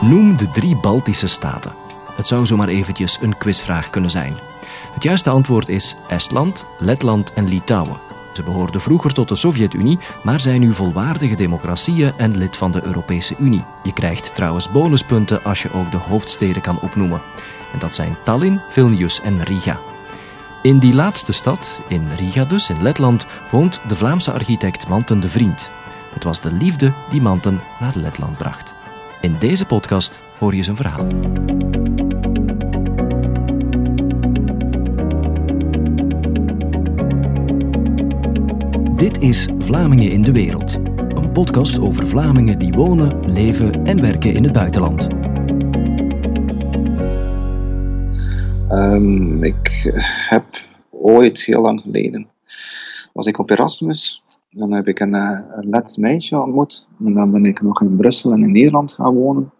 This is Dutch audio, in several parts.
Noem de drie Baltische staten. Het zou zomaar eventjes een quizvraag kunnen zijn. Het juiste antwoord is Estland, Letland en Litouwen. Ze behoorden vroeger tot de Sovjet-Unie, maar zijn nu volwaardige democratieën en lid van de Europese Unie. Je krijgt trouwens bonuspunten als je ook de hoofdsteden kan opnoemen. En dat zijn Tallinn, Vilnius en Riga. In die laatste stad, in Riga dus, in Letland, woont de Vlaamse architect Manten de Vriend. Het was de liefde die Manten naar Letland bracht. In deze podcast hoor je zijn verhaal. Dit is Vlamingen in de Wereld. Een podcast over Vlamingen die wonen, leven en werken in het buitenland. Um, ik heb ooit, heel lang geleden, was ik op Erasmus. Dan heb ik een, uh, Lets meisje ontmoet. En dan ben ik nog in Brussel en in Nederland gaan wonen.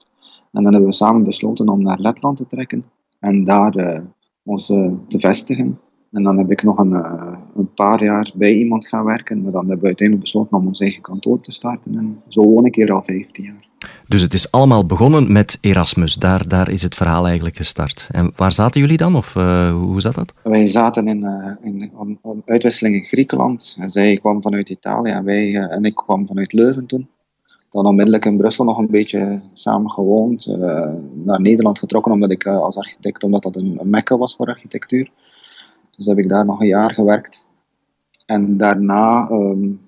En dan hebben we samen besloten om naar Letland te trekken. En daar uh, ons uh, te vestigen. En dan heb ik nog een, een, paar jaar bij iemand gaan werken. Maar dan hebben we uiteindelijk besloten om ons eigen kantoor te starten. En zo woon ik hier al 15 jaar. Dus het is allemaal begonnen met Erasmus. Daar, daar is het verhaal eigenlijk gestart. En waar zaten jullie dan? Of uh, hoe zat dat? Wij zaten in, uh, in uitwisseling in Griekenland. En zij kwam vanuit Italië en, wij, en ik kwam vanuit Leuven toen. Dan onmiddellijk in Brussel nog een beetje samen gewoond. naar Nederland getrokken omdat ik als architect, omdat dat een, mekka was voor architectuur. Dus heb ik daar nog een jaar gewerkt. En daarna um,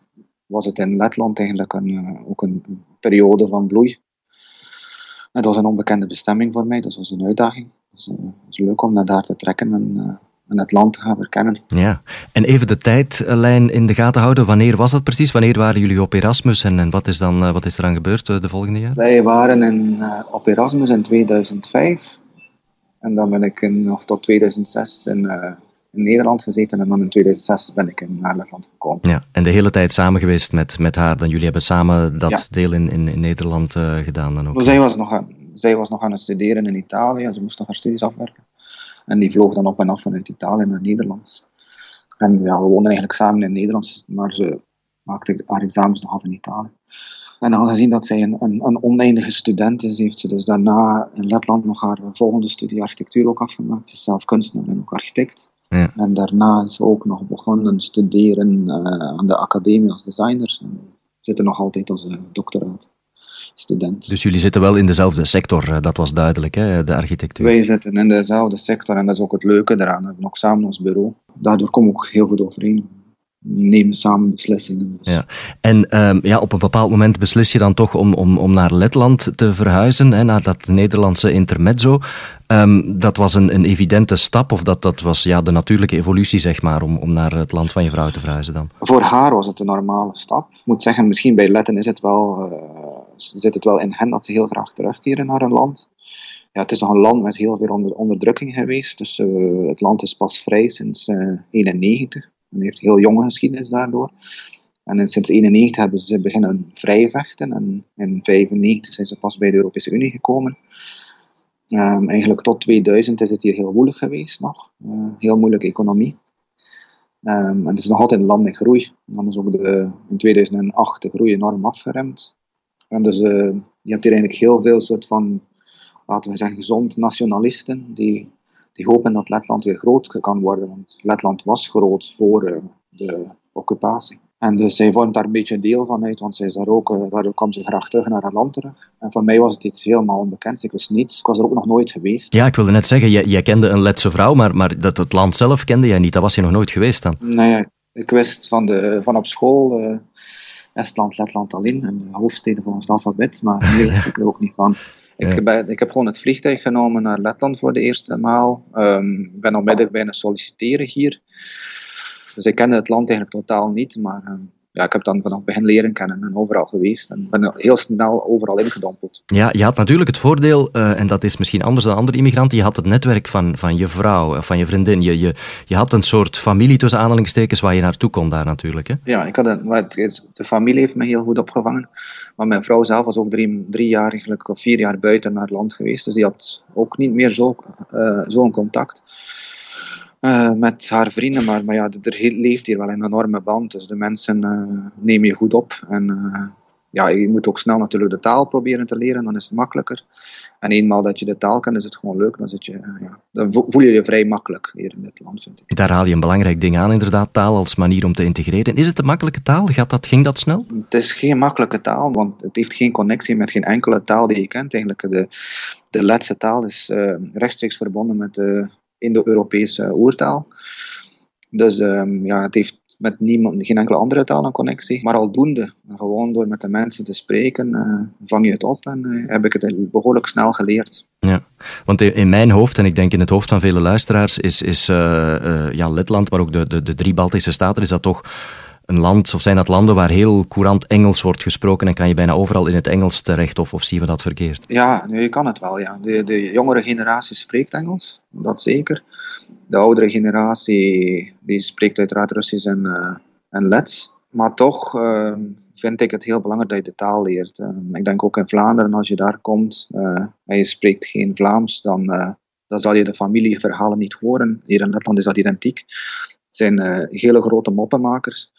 was het in Letland eigenlijk een, ook een, periode van bloei. Het was een onbekende bestemming voor mij, dus dat was een uitdaging. Dus, uh, het was leuk om naar daar te trekken en, uh, en het land te gaan verkennen. Ja, en even de tijdlijn in de gaten houden. Wanneer was dat precies? Wanneer waren jullie op Erasmus en, en wat, is dan, wat is er dan gebeurd de volgende jaar? Wij waren in, op Erasmus in 2005. En dan ben ik in, nog tot 2006 in in Nederland gezeten en dan in 2006 ben ik naar Letland gekomen. Ja, en de hele tijd samen geweest met, met haar. Dan jullie hebben samen dat ja. deel in, in, in Nederland uh, gedaan dan ook. Maar zij, was nog aan, zij was nog aan het studeren in Italië, ze moest nog haar studies afwerken. En die vloog dan op en af vanuit Italië naar Nederland. En ja, we woonden eigenlijk samen in Nederland, maar ze maakte haar examens nog af in Italië. En aangezien dat zij een, een, een, oneindige student is, heeft ze dus daarna in Letland nog haar volgende studie architectuur ook afgemaakt. Ze is zelf kunstenaar en ook architect. Ja. En daarna is ze ook nog begonnen studeren uh, aan de academie als designer. En zitten nog altijd als uh, doctoraat. Student. Dus jullie zitten wel in dezelfde sector, dat was duidelijk, hè, de architectuur. Wij zitten in dezelfde sector en dat is ook het leuke eraan. We hebben ook samen ons bureau. Daardoor komen we ook heel goed overeen nemen samen beslissingen. Dus. Ja. En um, ja, op een bepaald moment beslis je dan toch om, om, om naar Letland te verhuizen, hè, naar dat Nederlandse intermezzo. Um, dat was een, een evidente stap, of dat, dat was ja, de natuurlijke evolutie, zeg maar, om, om naar het land van je vrouw te verhuizen dan? Voor haar was het een normale stap. Ik moet zeggen, misschien bij Letten is het wel, uh, zit het wel in hen dat ze heel graag terugkeren naar een land. Ja, het is nog een land met heel veel onder, onderdrukking geweest. Dus uh, het land is pas vrij sinds 1991. Uh, en heeft heel jonge geschiedenis daardoor. En sinds 1991 hebben ze beginnen vrij vechten. En in 1995 zijn ze pas bij de Europese Unie gekomen. Um, eigenlijk tot 2000 is het hier heel moeilijk geweest nog. Uh, heel moeilijke economie. Um, en het is nog altijd een land in groei. Dan is ook de, in 2008 de groei enorm afgeremd. En dus uh, je hebt hier eigenlijk heel veel soort van, laten we zeggen, gezond nationalisten die die hopen dat Letland weer groot kan worden, want Letland was groot voor uh, de occupatie. En dus zij vormt daar een beetje deel van uit, want zij is daar ook, uh, daardoor kwam ze graag terug naar haar land terug. En voor mij was het iets helemaal onbekend. Ik wist niet, ik was er ook nog nooit geweest. Ja, ik wilde net zeggen, jij, jij kende een Letse vrouw, maar, maar dat, het land zelf kende jij niet, dat was je nog nooit geweest dan? Nee, ik wist van, de, van op school uh, Estland, Letland, Tallinn en de hoofdsteden volgens het alfabet, maar meer wist ik er ook niet van. Ik, ja. ben, ik heb gewoon het vliegtuig genomen naar Letland voor de eerste maal. Ik um, ben onmiddellijk bijna solliciteren hier. Dus ik kende het land eigenlijk totaal niet, maar um, ja, ik heb dan vanaf het begin leren kennen en overal geweest. En ben heel snel overal ingedompeld. Ja, je had natuurlijk het voordeel, uh, en dat is misschien anders dan andere immigranten, je had het netwerk van, van je vrouw, van je vriendin. Je, je, je had een soort familie tussen aanhalingstekens waar je naartoe kon daar natuurlijk. Hè? Ja, ik had een, de familie heeft me heel goed opgevangen. Maar mijn vrouw zelf was ook drie, drie jaar eigenlijk, of vier jaar buiten naar het land geweest. Dus die had ook niet meer zo'n uh, zo contact. Uh, met haar vrienden, maar, maar ja, er leeft hier wel een enorme band. Dus de mensen uh, nemen je goed op. En uh, ja, je moet ook snel natuurlijk de taal proberen te leren, dan is het makkelijker. En eenmaal dat je de taal kent, is het gewoon leuk. Dan, zit je, ja, dan voel je je vrij makkelijk hier in dit land, vind ik. Daar haal je een belangrijk ding aan, inderdaad, taal als manier om te integreren. Is het een makkelijke taal? Gaat dat, ging dat snel? Het is geen makkelijke taal, want het heeft geen connectie met geen enkele taal die je kent. Eigenlijk de, de Letse taal is uh, rechtstreeks verbonden met de Indo-Europese oertaal. Dus um, ja, het heeft met niemand, geen enkele andere taal een connectie. Maar aldoende, gewoon door met de mensen te spreken, uh, vang je het op en uh, heb ik het behoorlijk snel geleerd. Ja, want in mijn hoofd, en ik denk in het hoofd van vele luisteraars, is, is uh, ja, Letland, maar ook de, de, de drie Baltische staten, is dat toch een land, of zijn dat landen waar heel courant Engels wordt gesproken en kan je bijna overal in het Engels terecht, of, of zien we dat verkeerd? Ja, je kan het wel, ja. De, de jongere generatie spreekt Engels, dat zeker. De oudere generatie, die spreekt uiteraard Russisch en, uh, en Lets. Maar toch uh, vind ik het heel belangrijk dat je de taal leert. Uh, ik denk ook in Vlaanderen, als je daar komt en je spreekt geen Vlaams, dan, dan zal je de familieverhalen niet horen. Hier in Letland is dat identiek. Zijn hele grote moppenmakers.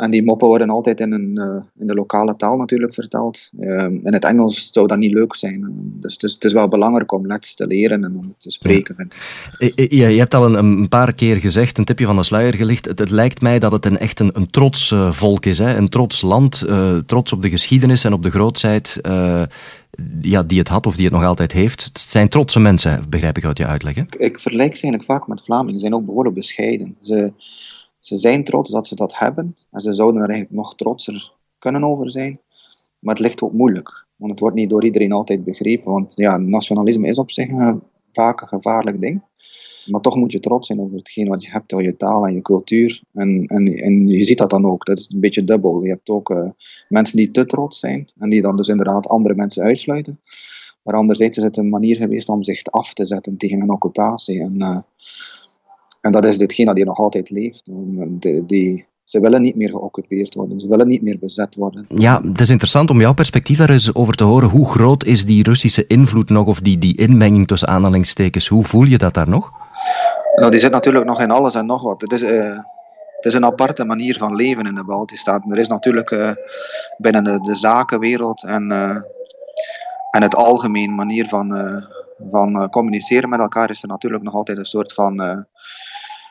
En die moppen worden altijd in, een, uh, in de lokale taal natuurlijk verteld. Uh, in het Engels zou dat niet leuk zijn. dus het is, het is, wel belangrijk om Lets te leren en om te spreken. Ja. Je, hebt al een, een, paar keer gezegd, een tipje van de sluier gelicht. Het, het lijkt mij dat het een, echt een, een trots uh, volk is. Hè? Een trots land, trots op de geschiedenis en op de grootheid ja, die het had of die het nog altijd heeft. Het zijn trotse mensen, begrijp ik uit je uitleg. Ik vergelijk ze eigenlijk vaak met Vlamingen. Ze zijn ook behoorlijk bescheiden. Ze ze zijn trots dat ze dat hebben en ze zouden er eigenlijk nog trotser kunnen over zijn. Maar het ligt ook moeilijk, want het wordt niet door iedereen altijd begrepen. Want ja, nationalisme is op zich een, vaak een gevaarlijk ding. Maar toch moet je trots zijn over hetgeen wat je hebt, over je taal en je cultuur. En, en, en je ziet dat dan ook, dat is een beetje dubbel. Je hebt ook uh, mensen die te trots zijn en die dan dus inderdaad andere mensen uitsluiten. Maar anderzijds is het een manier geweest om zich af te zetten tegen een occupatie. En, uh, en dat is ditgene dat nog altijd leeft. De, die, ze willen niet meer geoccupeerd worden, ze willen niet meer bezet worden. Ja, het is interessant om jouw perspectief daar eens over te horen. Hoe groot is die Russische invloed nog, of die, die inmenging tussen aanhalingstekens? Hoe voel je dat daar nog? Nou, die zit natuurlijk nog in alles en nog wat. Het is, uh, het is een aparte manier van leven in de Baltische Staten. Er is natuurlijk uh, binnen de, zakenwereld en, uh, en het algemeen manier van, van communiceren met elkaar, is er natuurlijk nog altijd een soort van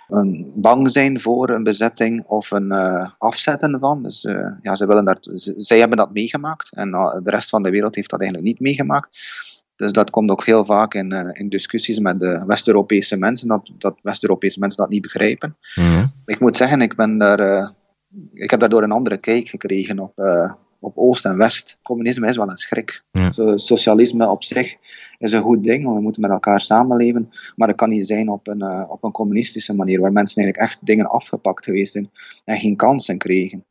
een bang zijn voor een bezetting of een afzetten van. Dus ja, ze willen dat, zij hebben dat meegemaakt en de rest van de wereld heeft dat eigenlijk niet meegemaakt. Dus dat komt ook heel vaak in, in discussies met de West-Europese mensen, dat, dat West-Europese mensen dat niet begrijpen. Mhm. Ik moet zeggen, ik, ben daar, ik heb daardoor een andere kijk gekregen op, op Oost en West. Communisme is wel een schrik. Socialisme op zich is een goed ding, want we moeten met elkaar samenleven. Maar het kan niet zijn op een, op een communistische manier, waar mensen eigenlijk echt dingen afgepakt geweest zijn en geen kansen kregen.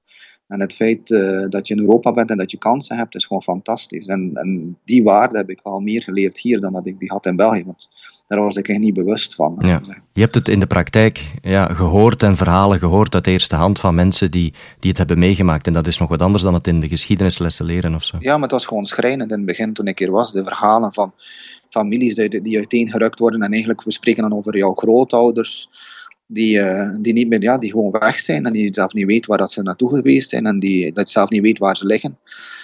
En het feit uh, dat je in Europa bent en dat je kansen hebt, is gewoon fantastisch. En, en die waarde heb ik wel meer geleerd hier dan dat ik die had in België. Want daar was ik niet bewust van. Ja. Je hebt het in de praktijk ja, gehoord en verhalen gehoord uit eerste hand van mensen die, die het hebben meegemaakt. En dat is nog wat anders dan het in de geschiedenislessen leren of zo. Ja, maar het was gewoon schrijnend in het begin toen ik hier was. De verhalen van families die, die uiteengerukt worden. En eigenlijk, we spreken dan over jouw grootouders die, uh, die, niet meer, ja, die gewoon weg zijn en die zelf niet weet waar dat ze naartoe geweest zijn en die, dat zelf niet weet waar ze liggen.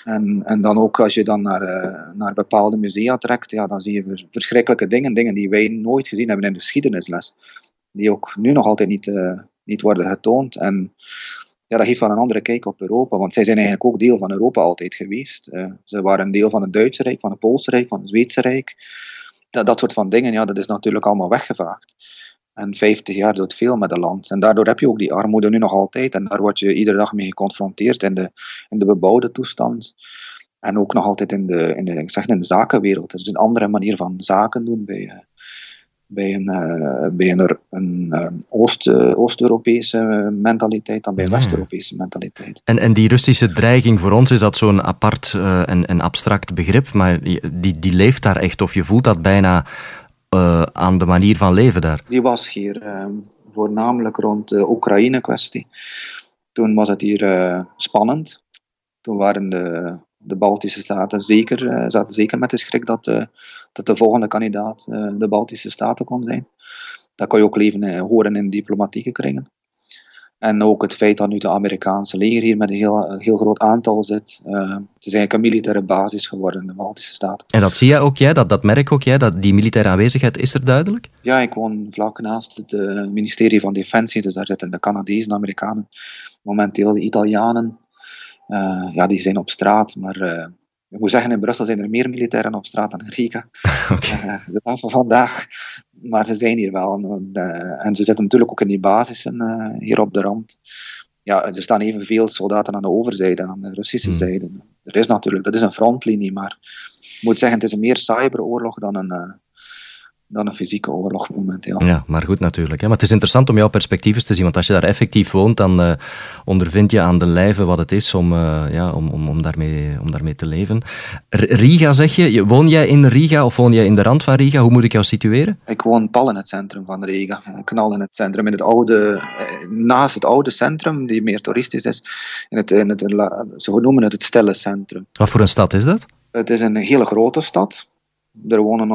En, en dan ook als je dan naar, uh, naar bepaalde musea trekt, ja, dan zie je verschrikkelijke dingen, dingen die wij nooit gezien hebben in de geschiedenisles, die ook nu nog altijd niet, uh, niet worden getoond. En ja, dat geeft wel een andere kijk op Europa, want zij zijn eigenlijk ook deel van Europa altijd geweest. ze waren deel van het Duitse Rijk, van het Poolse Rijk, van het Zweedse Rijk. Dat, dat soort van dingen, ja, dat is natuurlijk allemaal weggevaagd. En 50 jaar doet veel met het land. En daardoor heb je ook die armoede nu nog altijd. En daar word je iedere dag mee geconfronteerd in de, in de bebouwde toestand. En ook nog altijd in de, in de, ik zeg, in de zakenwereld. Het is een andere manier van zaken doen bij, eh, bij een, uh, bij een, een, Oost, uh, Oost-Europese mentaliteit dan bij een West-Europese mentaliteit. En, en die Russische dreiging voor ons, is dat zo'n apart uh, en, en abstract begrip, maar die, die leeft daar echt, of je voelt dat bijna uh, aan de manier van leven daar? Die was hier uh, voornamelijk rond de Oekraïne-kwestie. Toen was het hier uh, spannend. Toen waren de, de Baltische Staten zeker, uh, zaten zeker met de schrik dat, dat de volgende kandidaat de Baltische Staten kon zijn. Dat kon je ook leven horen in diplomatieke kringen. En ook het feit dat nu de Amerikaanse leger hier met een heel, heel groot aantal zit. Uh, het is eigenlijk een militaire basis geworden in de Baltische Staten. En dat zie je ook jij, dat, dat merk ook jij, dat die militaire aanwezigheid is er duidelijk? Ja, ik woon vlak naast het uh, ministerie van Defensie, dus daar zitten de Canadezen, de Amerikanen, momenteel de Italianen. Uh, ja, die zijn op straat, maar ik moet zeggen, in Brussel zijn er meer militairen op straat dan in Riga. Okay. de dag van vandaag. Maar ze zijn hier wel. En ze zitten natuurlijk ook in die basissen hier op de rand. Ja, er staan evenveel soldaten aan de overzijde, aan de Russische hmm. zijde. Er is natuurlijk, dat is een frontlinie, maar ik moet zeggen, het is een meer cyberoorlog dan een, dan een fysieke oorlog momenteel. Ja, maar goed natuurlijk. Hè. Maar het is interessant om jouw perspectief eens te zien, want als je daar effectief woont, dan uh, ondervind je aan de lijve wat het is om, uh, ja, om, om, om, daarmee, om daarmee te leven. Riga zeg je, woon jij in Riga of woon jij in de rand van Riga? Hoe moet ik jou situeren? Ik woon pal in het centrum van Riga, knal in het centrum, in het oude, eh, naast het oude centrum, die meer toeristisch is, in het, in het, ze noemen het het stille centrum. Wat voor een stad is dat? Het is een hele grote stad. Er wonen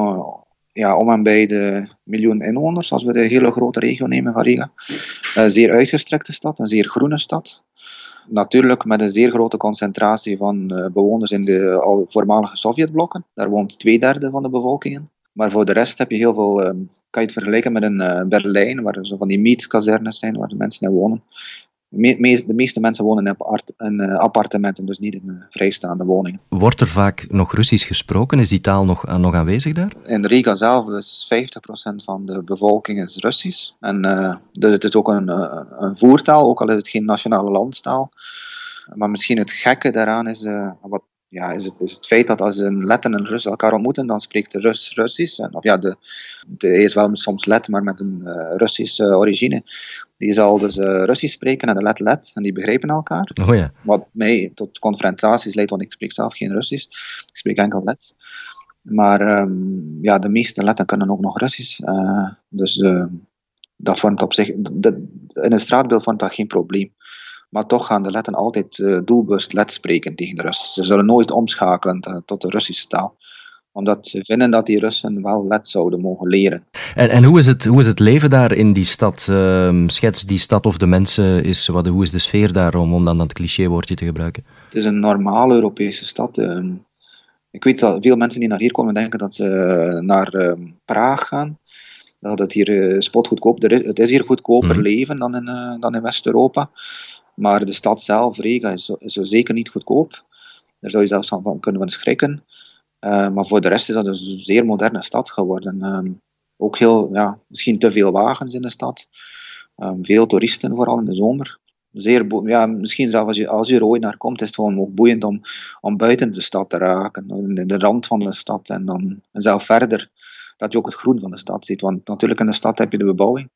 ja, om en bij de miljoen inwoners, als we de hele grote regio nemen van Riga. Een eh, zeer uitgestrekte stad, een zeer groene stad. Natuurlijk met een zeer grote concentratie van uh, bewoners in de voormalige Sovjetblokken. Daar woont twee derde van de bevolking in. Maar voor de rest heb je heel veel, um, kan je het vergelijken met een uh, Berlijn, waar zo van die mietkazernes zijn, waar de mensen in wonen de meeste mensen wonen in eh, appartementen, dus niet in eh, vrijstaande woningen. Wordt er vaak nog Russisch gesproken? Is die taal nog, eh, nog aanwezig daar? In Riga zelf is 50% van de bevolking is Russisch. En dus het is ook een, een voertaal, ook al is het geen nationale landstaal. Maar misschien het gekke daaraan is, wat ja, is, het, is het feit dat als een Let en een Rus elkaar ontmoeten, dan spreekt de Rus Russisch. Of ja, de, de, is wel soms Let, maar met een uh, Russische origine. Die zal dus uh, Russisch spreken en de Let Let, en die begrijpen elkaar. Oh ja. Wat mij tot confrontaties leidt, want ik spreek zelf geen Russisch. Ik spreek enkel Let. Maar um, ja, de meeste Letten kunnen ook nog Russisch. Uh, dus dat vormt op zich, in een straatbeeld vormt dat geen probleem. Maar toch gaan de Letten altijd uh, doelbewust let spreken tegen de Russen. Ze zullen nooit omschakelen tot de Russische taal omdat ze vinden dat die Russen wel let zouden mogen leren. En, en hoe, is het, hoe is het leven daar in die stad? Uh, schets die stad of de mensen, is, wat, hoe is de sfeer daar, om, om dan dat clichéwoordje te gebruiken? Het is een normale Europese stad. Uh, ik weet dat veel mensen die naar hier komen denken dat ze naar uh, Praag gaan. Dat het hier uh, spotgoedkoop is. Het is hier goedkoper mm. leven dan in, dan in West-Europa. Maar de stad zelf, Riga, is, zo zeker niet goedkoop. Daar zou je zelfs van, kunnen van schrikken. Uh, maar voor de rest is dat een zeer moderne stad geworden. Um, ook heel, ja, misschien te veel wagens in de stad. Um, veel toeristen, vooral in de zomer. Zeer ja, misschien zelfs als je, als je er ooit naar komt, is het gewoon ook boeiend om, om buiten de stad te raken. De rand van de stad en dan en zelf verder. Dat je ook het groen van de stad ziet. Want natuurlijk in de stad heb je de bebouwing.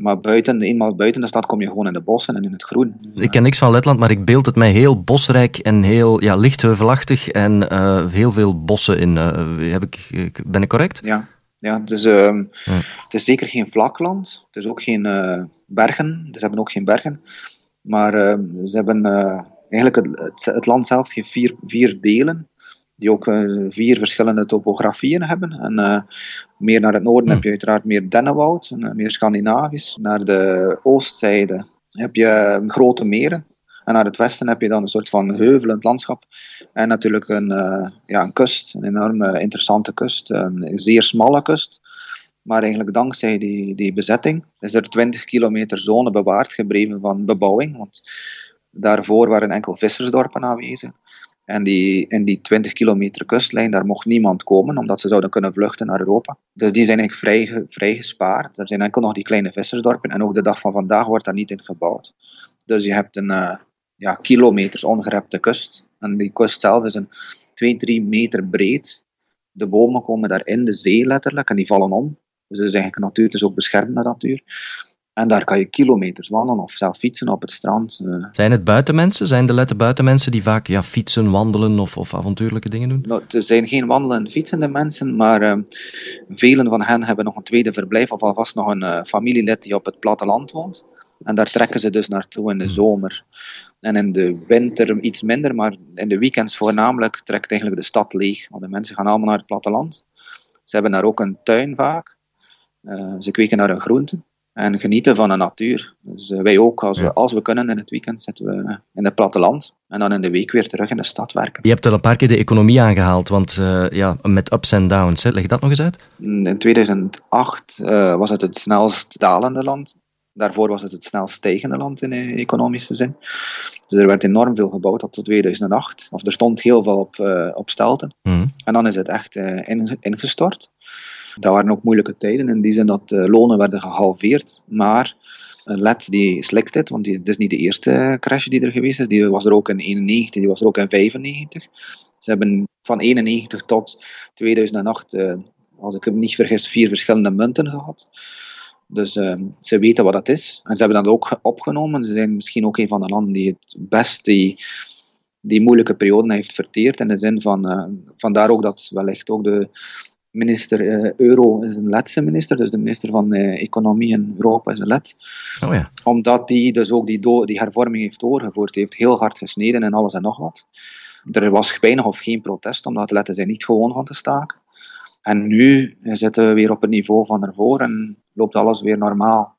Maar buiten, eenmaal buiten de stad kom je gewoon in de bossen en in het groen. Ik ken niks van Letland, maar ik beeld het mij heel bosrijk en heel ja, licht heuvelachtig en uh, heel veel bossen in. Uh, heb ik, ben ik correct? Ja, ja, het, is, uh, ja. het is zeker geen vlakland. Het is ook geen uh, bergen. Ze hebben ook geen bergen. Maar ehm, ze hebben eigenlijk het, het, land zelf heeft vier, vier delen die ook uh, vier verschillende topografieën hebben. En uh, meer naar het noorden heb je uiteraard meer dennenwoud, uh, meer Scandinavisch. Naar de oostzijde heb je grote meren. En naar het westen heb je dan een soort van heuvelend landschap. En natuurlijk een, ja, een kust, een enorme interessante kust. Een zeer smalle kust. Maar eigenlijk dankzij die, die bezetting is er 20 kilometer zone bewaard gebleven van bebouwing. Want daarvoor waren enkel vissersdorpen aanwezig. En die, in die 20 kilometer kustlijn, daar mocht niemand komen, omdat ze zouden kunnen vluchten naar Europa. Dus die zijn eigenlijk vrij, vrij gespaard. Er zijn enkel nog die kleine vissersdorpen. En ook de dag van vandaag wordt daar niet in gebouwd. Dus je hebt een uh, ja, kilometers ongerepte kust. En die kust zelf is een 2, 3 meter breed. De bomen komen daar in de zee letterlijk en die vallen om. Dus het is eigenlijk natuur, het is ook beschermde natuur. En daar kan je kilometers wandelen of zelf fietsen op het strand. Eh. Zijn het buitenmensen? Zijn de letten buitenmensen die vaak ja, fietsen, wandelen of, of avontuurlijke dingen doen? Nou, er zijn geen wandelende, fietsende mensen, maar uh, velen van hen hebben nog een tweede verblijf of alvast nog een uh, familielid die op het platteland woont. En daar trekken ze dus naartoe in de hmm. zomer. En in de winter iets minder, maar in de weekends voornamelijk trekt eigenlijk de stad leeg. Want de mensen gaan allemaal naar het platteland. Ze hebben daar ook een tuin vaak. ze kweken naar hun groenten. En genieten van de natuur. Dus wij ook, als we, als we kunnen in het weekend, zitten we in het platteland. En dan in de week weer terug in de stad werken. Je hebt al een paar keer de economie aangehaald, want ja, met ups en downs. Hè. Leg dat nog eens uit. In 2008 was het het snelst dalende land Daarvoor was het het snelst stijgende land in economische zin. Dus er werd enorm veel gebouwd tot 2008. Of er stond heel veel op, uh, op stelten. Mhm. En dan is het echt ingestort. Dat waren ook moeilijke tijden in die zin dat de lonen werden gehalveerd. Maar LED die slikt het, want het is niet de eerste crash die er geweest is. Die was er ook in 91, die was er ook in 95. Ze hebben van 91 tot 2008, uh, als ik me niet vergis, vier verschillende munten gehad. Dus ze weten wat dat is. En ze hebben dat ook opgenomen. Ze zijn misschien ook een van de landen die het best die, die moeilijke periode heeft verteerd. In de zin van, uh, vandaar ook dat wellicht ook de minister uh, Euro is een Letse minister, dus de minister van uh, Economie in Europa is een Let. Oh ja. Omdat die dus ook die, die hervorming heeft doorgevoerd. heeft heel hard gesneden en alles en nog wat. Er was weinig of geen protest, omdat Letten zijn niet gewoon van te staken. En nu zitten we weer op het niveau van ervoor en loopt alles weer normaal.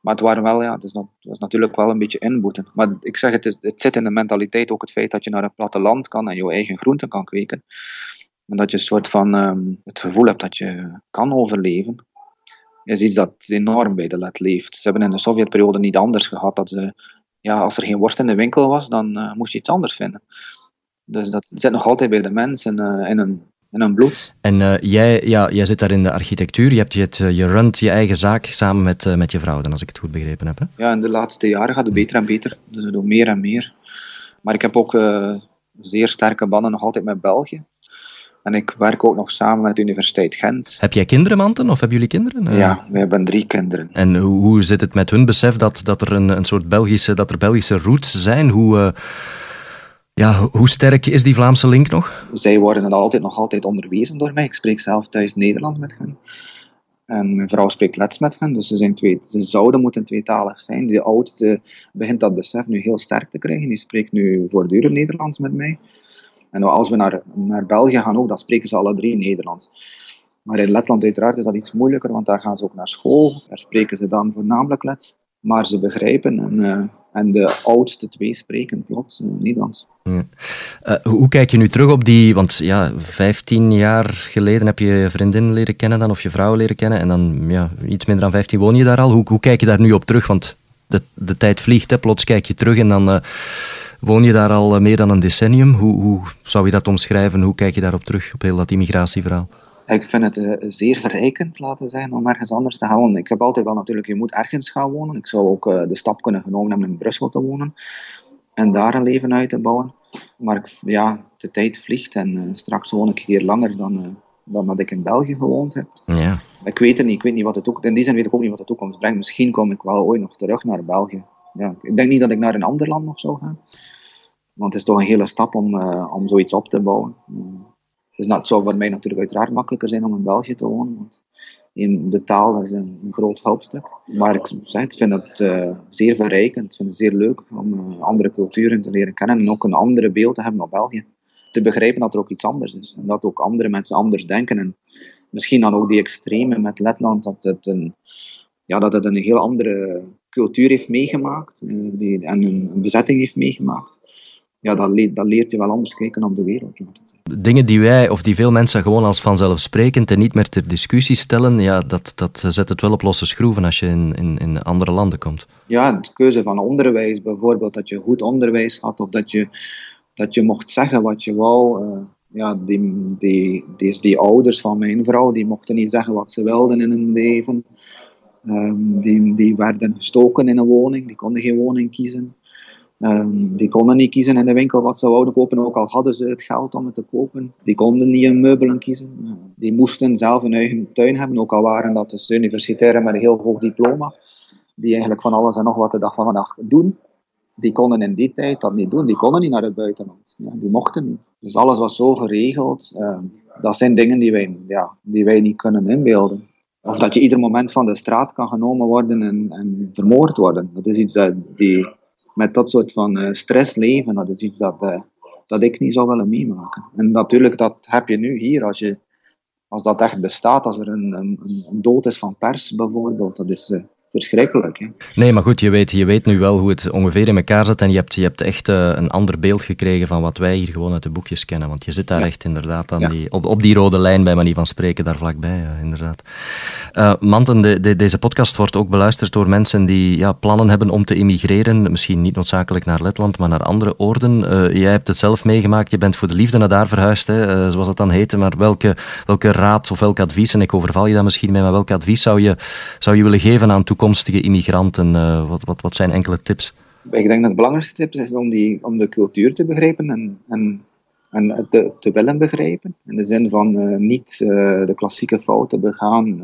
Maar het, waren wel, ja, het, is, het was natuurlijk wel een beetje inboeten. Maar ik zeg, het, is, het zit in de mentaliteit ook het feit dat je naar een platteland kan en je eigen groenten kan kweken. En dat je een soort van ehm, het gevoel hebt dat je kan overleven. Is iets dat enorm bij de let leeft. Ze hebben in de Sovjetperiode niet anders gehad. Dat ze, ja, als er geen worst in de winkel was, dan uh, moest je iets anders vinden. Dus dat zit nog altijd bij de mensen uh, in een en een bloed. En uh, jij, ja, jij zit daar in de architectuur, je, hebt het, eh, je runt je eigen zaak samen met, uh, met je vrouw, dan, als ik het goed begrepen heb. Hè? Ja, in de laatste jaren gaat het beter en beter. Dus we doen meer en meer. Maar ik heb ook uh, zeer sterke banden nog altijd met België. En ik werk ook nog samen met de Universiteit Gent. Heb jij kinderen, Manten, of hebben jullie kinderen? Ja, we hebben drie kinderen. En hoe, hoe zit het met hun besef dat, dat er een, een soort Belgische, dat er Belgische roots zijn? Hoe ja, hoe sterk is die Vlaamse link nog? Zij worden altijd, nog altijd onderwezen door mij. Ik spreek zelf thuis Nederlands met hen. En mijn vrouw spreekt Lets met hen, dus ze, zijn twee, ze zouden moeten tweetalig zijn. De oudste begint dat besef nu heel sterk te krijgen. Die spreekt nu voortdurend Nederlands met mij. En als we naar, naar België gaan ook, dan spreken ze alle drie Nederlands. Maar in Letland uiteraard is dat iets moeilijker, want daar gaan ze ook naar school. Daar spreken ze dan voornamelijk Lets. Maar ze begrijpen en, uh, en de oudste twee spreken plots uh, Nederlands. Ja. Uh, hoe kijk je nu terug op die, want ja, 15 jaar geleden heb je je leren kennen dan, of je vrouw leren kennen, en dan ja, iets minder dan 15 woon je daar al. Hoe, hoe kijk je daar nu op terug? Want de, de tijd vliegt, hè. plots kijk je terug en dan woon je daar al meer dan een decennium. Hoe, hoe zou je dat omschrijven? Hoe kijk je daarop terug, op heel dat immigratieverhaal? Ik vind het uh, zeer verrijkend, laten we zeggen, om ergens anders te gaan wonen. Ik heb altijd wel natuurlijk, je moet ergens gaan wonen. Ik zou ook uh, de stap kunnen genomen hebben in Brussel te wonen en daar een leven uit te bouwen. Maar ik, ja, de tijd vliegt en uh, straks woon ik hier langer dan, dan dat ik in België gewoond heb. Ja. Ik weet het niet, ik weet niet wat het ook, in die zin weet ik ook niet wat de toekomst brengt. Misschien kom ik wel ooit nog terug naar België. Ja, ik denk niet dat ik naar een ander land nog zou gaan. Want het is toch een hele stap om, om zoiets op te bouwen. Nou, het zou voor mij natuurlijk uiteraard makkelijker zijn om in België te wonen. Want in de taal is een, groot helpstuk. Maar ik, vind het uh, zeer verrijkend. Ik vind het zeer leuk om uh, andere culturen te leren kennen. En ook een andere beeld te hebben op België. Te begrijpen dat er ook iets anders is. En dat ook andere mensen anders denken. En misschien dan ook die extreme met Letland. Dat het een, ja, dat het een heel andere cultuur heeft meegemaakt. Uh, die, en een, een bezetting heeft meegemaakt ja, dat, leert, dat leert je wel anders kijken op de wereld. Dingen die wij of die veel mensen gewoon als vanzelfsprekend en niet meer ter discussie stellen, ja, dat, dat zet het wel op losse schroeven als je in, in, in andere landen komt. Ja, de keuze van onderwijs bijvoorbeeld, dat je goed onderwijs had of dat je, dat je mocht zeggen wat je wou. Uh, ja, die, die, die, die ouders van mijn vrouw, die mochten niet zeggen wat ze wilden in hun leven. Um, die, die werden gestoken in een woning, die konden geen woning kiezen. Um, die konden niet kiezen in de winkel wat ze wouden kopen, ook al hadden ze het geld om het te kopen. Die konden niet een meubelen kiezen. Uh, die moesten zelf een eigen tuin hebben, ook al waren dat dus universitairen met een heel hoog diploma. Die eigenlijk van alles en nog wat de dag van vandaag doen. Die konden in die tijd dat niet doen. Die konden niet naar het buitenland. Ja, die mochten niet. Dus alles was zo geregeld. Uh, dat zijn dingen die wij, ja, die wij niet kunnen inbeelden. Of dat je ieder moment van de straat kan genomen worden en, en vermoord worden. Dat is iets dat die met dat soort van uh, stress leven, dat is iets dat, uh, dat ik niet zou willen meemaken. En natuurlijk, dat heb je nu hier, als, je, als dat echt bestaat, als er een, een, een dood is van pers bijvoorbeeld, dat is, uh, verschrikkelijk. Hè. Nee, maar goed, je weet, je weet nu wel hoe het ongeveer in elkaar zit en je hebt, je hebt echt uh, een ander beeld gekregen van wat wij hier gewoon uit de boekjes kennen. Want je zit daar echt inderdaad aan die, op, op die rode lijn, bij manier van spreken, daar vlakbij, ja, inderdaad. Uh, Manten, de, de, deze podcast wordt ook beluisterd door mensen die ja, plannen hebben om te immigreren. Misschien niet noodzakelijk naar Letland, maar naar andere oorden. Uh, jij hebt het zelf meegemaakt, je bent voor de liefde naar daar verhuisd, hè, zoals dat dan heette. Maar welke, welke raad of welk advies, en ik overval je dat misschien mee, maar welk advies zou je, zou je willen geven aan toekomstige immigranten? Uh, wat, wat, wat zijn enkele tips? Ik denk dat de belangrijkste tip is om, die, om de cultuur te begrijpen en, en, en te, te willen begrijpen. In de zin van uh, niet uh, de klassieke fouten begaan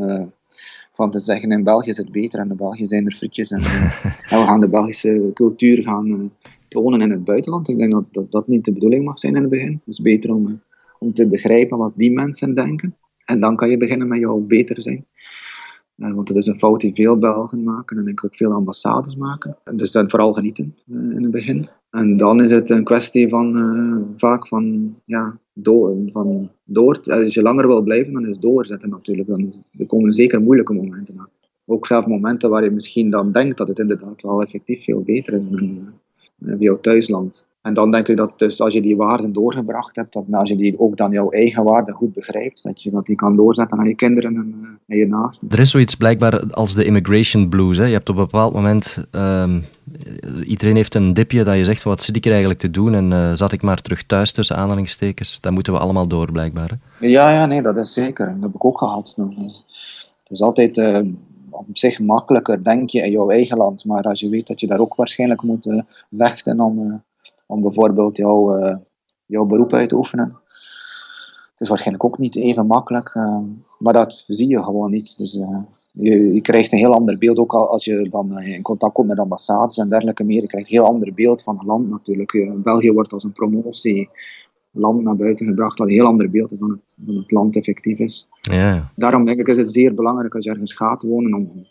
van te zeggen in België is het beter en in België zijn er frietjes en, en we gaan de Belgische cultuur gaan tonen in het buitenland. Ik denk dat, dat dat niet de bedoeling mag zijn in het begin. Het is beter om, om te begrijpen wat die mensen denken. En dan kan je beginnen met jou beter zijn. Uh, want dat is een fout die veel Belgen maken en denk ik ook veel ambassades maken. Dus dan vooral genieten uh, in het begin. En dan is het een kwestie van uh, vaak van, ja, door, van door. Als je langer wil blijven, dan is doorzetten natuurlijk. Dan er komen zeker moeilijke momenten aan. Ook zelfs momenten waar je misschien dan denkt dat het inderdaad wel effectief veel beter is dan in jouw thuisland. En dan denk ik dat dus als je die waarden doorgebracht hebt, dat als je die ook dan jouw eigen waarden goed begrijpt, dat je dat die kan doorzetten aan je kinderen en uh, aan je naasten. Er is zoiets blijkbaar als de immigration blues. Hè? Je hebt op een bepaald moment, um, iedereen heeft een dipje dat je zegt, wat zit ik er eigenlijk te doen en uh, zat ik maar terug thuis tussen aanhalingstekens. Dat moeten we allemaal door blijkbaar. Hè? Ja, ja, nee, dat is zeker. Dat heb ik ook gehad. Het is altijd... Uh, op zich makkelijker, denk je, in jouw eigen land. Maar als je weet dat je daar ook waarschijnlijk moet vechten om, om bijvoorbeeld jouw, uh, jouw beroep uit te oefenen. Het is waarschijnlijk ook niet even makkelijk, uh, maar dat zie je gewoon niet. Dus uh, je, je, krijgt een heel ander beeld, ook als je dan in contact komt met ambassades en dergelijke meer. Je krijgt een heel ander beeld van het land natuurlijk. België wordt als een promotie land naar buiten gebracht, wat een heel ander beeld is dan het, dan het land effectief is. Ja. Daarom denk ik is het zeer belangrijk als je ergens gaat wonen om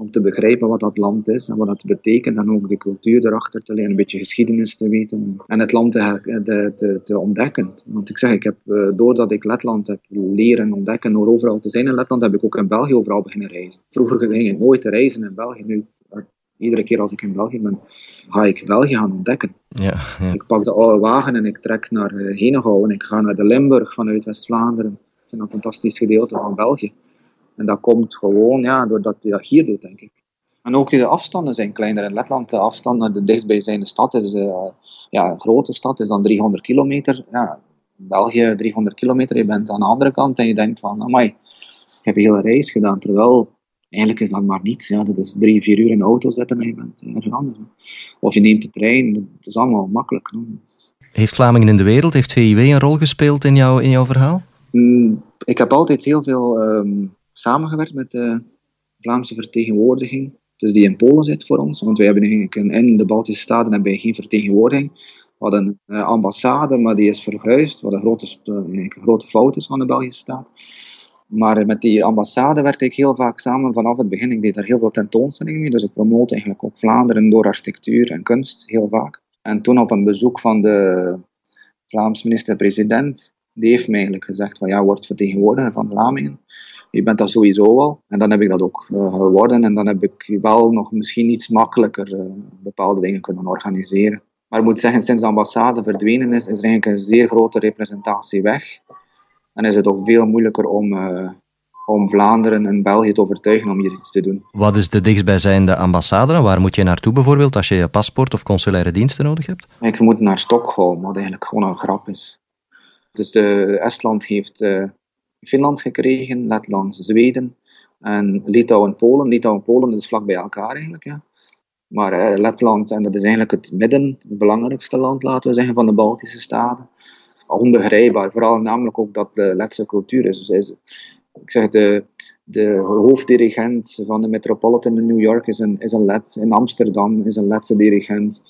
om te begrijpen wat dat land is en wat dat betekent en ook de cultuur erachter te leren, een beetje geschiedenis te weten en het land te, te, te ontdekken. Want ik zeg, ik heb, eh, doordat ik Letland heb leren ontdekken door overal te zijn in Letland, heb ik ook in België overal beginnen reizen. Vroeger ging ik nooit te reizen in België, nu eh, iedere keer als ik in België ben, ga ik België gaan ontdekken. Ja, ja. Ik pak de oude wagen en ik trek naar uh, Henegouwen en ik ga naar de Limburg vanuit West-Vlaanderen. Ik vind dat een fantastisch gedeelte van België. En dat komt gewoon ja, doordat je dat hier doet, denk ik. En ook de afstanden zijn kleiner. In Letland, de afstand naar de dichtstbijzijnde stad is, uh, ja, een grote stad, is dan 300 kilometer. Ja, België 300 kilometer, je bent aan de andere kant en je denkt van, amai, ik heb een hele reis gedaan. Terwijl, eigenlijk is dat maar niets. Ja. Dat is drie, vier uur in de auto zitten en je bent ergens anders. Of je neemt de trein, het is allemaal makkelijk. Heeft Vlamingen in de wereld, heeft VIW een rol gespeeld in, jou, in jouw verhaal? Mm, ik heb altijd heel veel... Um, samengewerkt met de Vlaamse vertegenwoordiging, dus die in Polen zit voor ons. Want wij hebben eigenlijk in de Baltische Staten hebben geen vertegenwoordiging. We hadden een ambassade, maar die is verhuisd, wat een grote, een grote fout is van de Belgische staat. Maar met die ambassade werkte ik heel vaak samen vanaf het begin. Ik deed daar heel veel tentoonstellingen mee, dus ik promote eigenlijk ook Vlaanderen door architectuur en kunst, heel vaak. En toen op een bezoek van de Vlaams minister-president, die heeft mij eigenlijk gezegd van ja, word vertegenwoordiger van Vlamingen je bent dat sowieso al. En dan heb ik dat ook uh, geworden. En dan heb ik wel nog misschien iets makkelijker uh, bepaalde dingen kunnen organiseren. Maar ik moet zeggen, sinds de ambassade verdwenen is, is er eigenlijk een zeer grote representatie weg. En is het ook veel moeilijker om, uh, om Vlaanderen en België te overtuigen om hier iets te doen. Wat is de dichtstbijzijnde ambassade? Waar moet je naartoe bijvoorbeeld als je je paspoort of consulaire diensten nodig hebt? Ik moet naar Stockholm, wat eigenlijk gewoon een grap is. Dus de, Estland heeft Finland gekregen, Letland, Zweden en Litouwen, Polen. Litouwen, Polen is vlak bij elkaar eigenlijk. Ja. Maar eh, Letland, en dat is eigenlijk het midden, het belangrijkste land, laten we zeggen, van de Baltische Staten. Onbegrijpbaar, vooral namelijk ook dat de Letse cultuur is. Dus is ik zeg, de, de hoofddirigent van de Metropolitan in New York is een, is een Let. In Amsterdam is een Letse dirigent.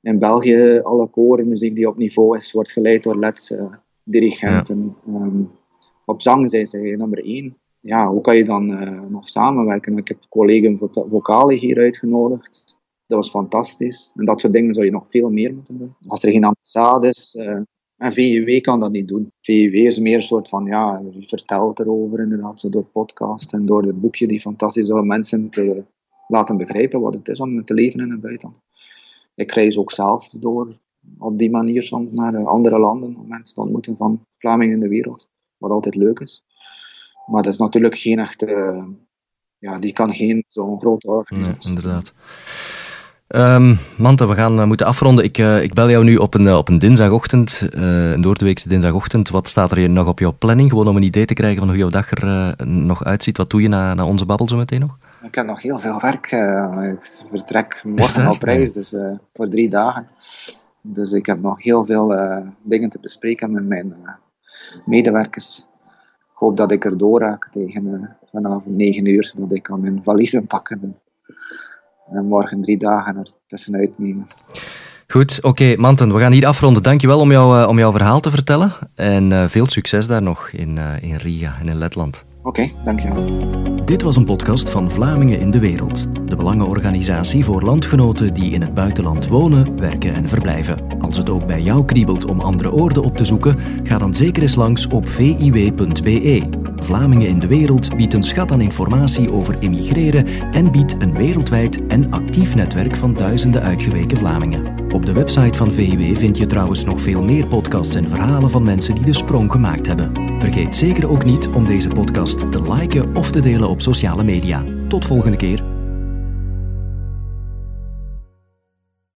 In België, alle korenmuziek die op niveau is, wordt geleid door Letse dirigenten. Ja. Ehm, op zang zijn ze nummer één. Ja, hoe kan je dan uh, nog samenwerken? Ik heb collega's vocalen hier uitgenodigd. Dat was fantastisch. En dat soort dingen zou je nog veel meer moeten doen. Als er geen ambassade is, uh, en VUW kan dat niet doen. VUW is meer een soort van, ja, je vertelt erover inderdaad, zo door podcast en door het boekje die fantastisch door mensen te, laten begrijpen wat het is om te leven in het buitenland. Ik reis ook zelf door op die manier soms naar eh, andere landen om mensen te ontmoeten van Vlamingen in de wereld, wat altijd leuk is. Maar dat is natuurlijk geen echte, ja, die kan geen zo'n grote organisatie. Nee, inderdaad. Um, we gaan uh, moeten afronden. Ik, uh, ik bel jou nu op een, uh, op een dinsdagochtend, een doordeweekse dinsdagochtend. Wat staat er hier nog op jouw planning? Gewoon om een idee te krijgen van hoe jouw dag er nog uitziet. Wat doe je na, na onze babbel zo meteen nog? Ik heb nog heel veel werk. ik vertrek morgen op reis, dus voor drie dagen. Dus ik heb nog heel veel dingen te bespreken met mijn medewerkers. Ik hoop dat ik er doorraak tegen vanavond negen uur, zodat ik kan mijn valiezen pakken en morgen drie dagen er tussenuit nemen. Goed, oké, Manten, we gaan hier afronden. Dankjewel om, jou, uh, om jouw verhaal te vertellen. En uh, veel succes daar nog in, in Riga en in Letland. Oké, dankjewel. Dit was een podcast van Vlamingen in de Wereld, de belangenorganisatie voor landgenoten die in het buitenland wonen, werken en verblijven. Als het ook bij jou kriebelt om andere oorden op te zoeken, ga dan zeker eens langs op viw.be. Vlamingen in de Wereld biedt een schat aan informatie over immigreren en biedt een wereldwijd en actief netwerk van duizenden uitgeweken Vlamingen. Op de website van VIW vind je trouwens nog veel meer podcasts en verhalen van mensen die de sprong gemaakt hebben. Vergeet zeker ook niet om deze podcast te liken of te delen op sociale media. Tot volgende keer.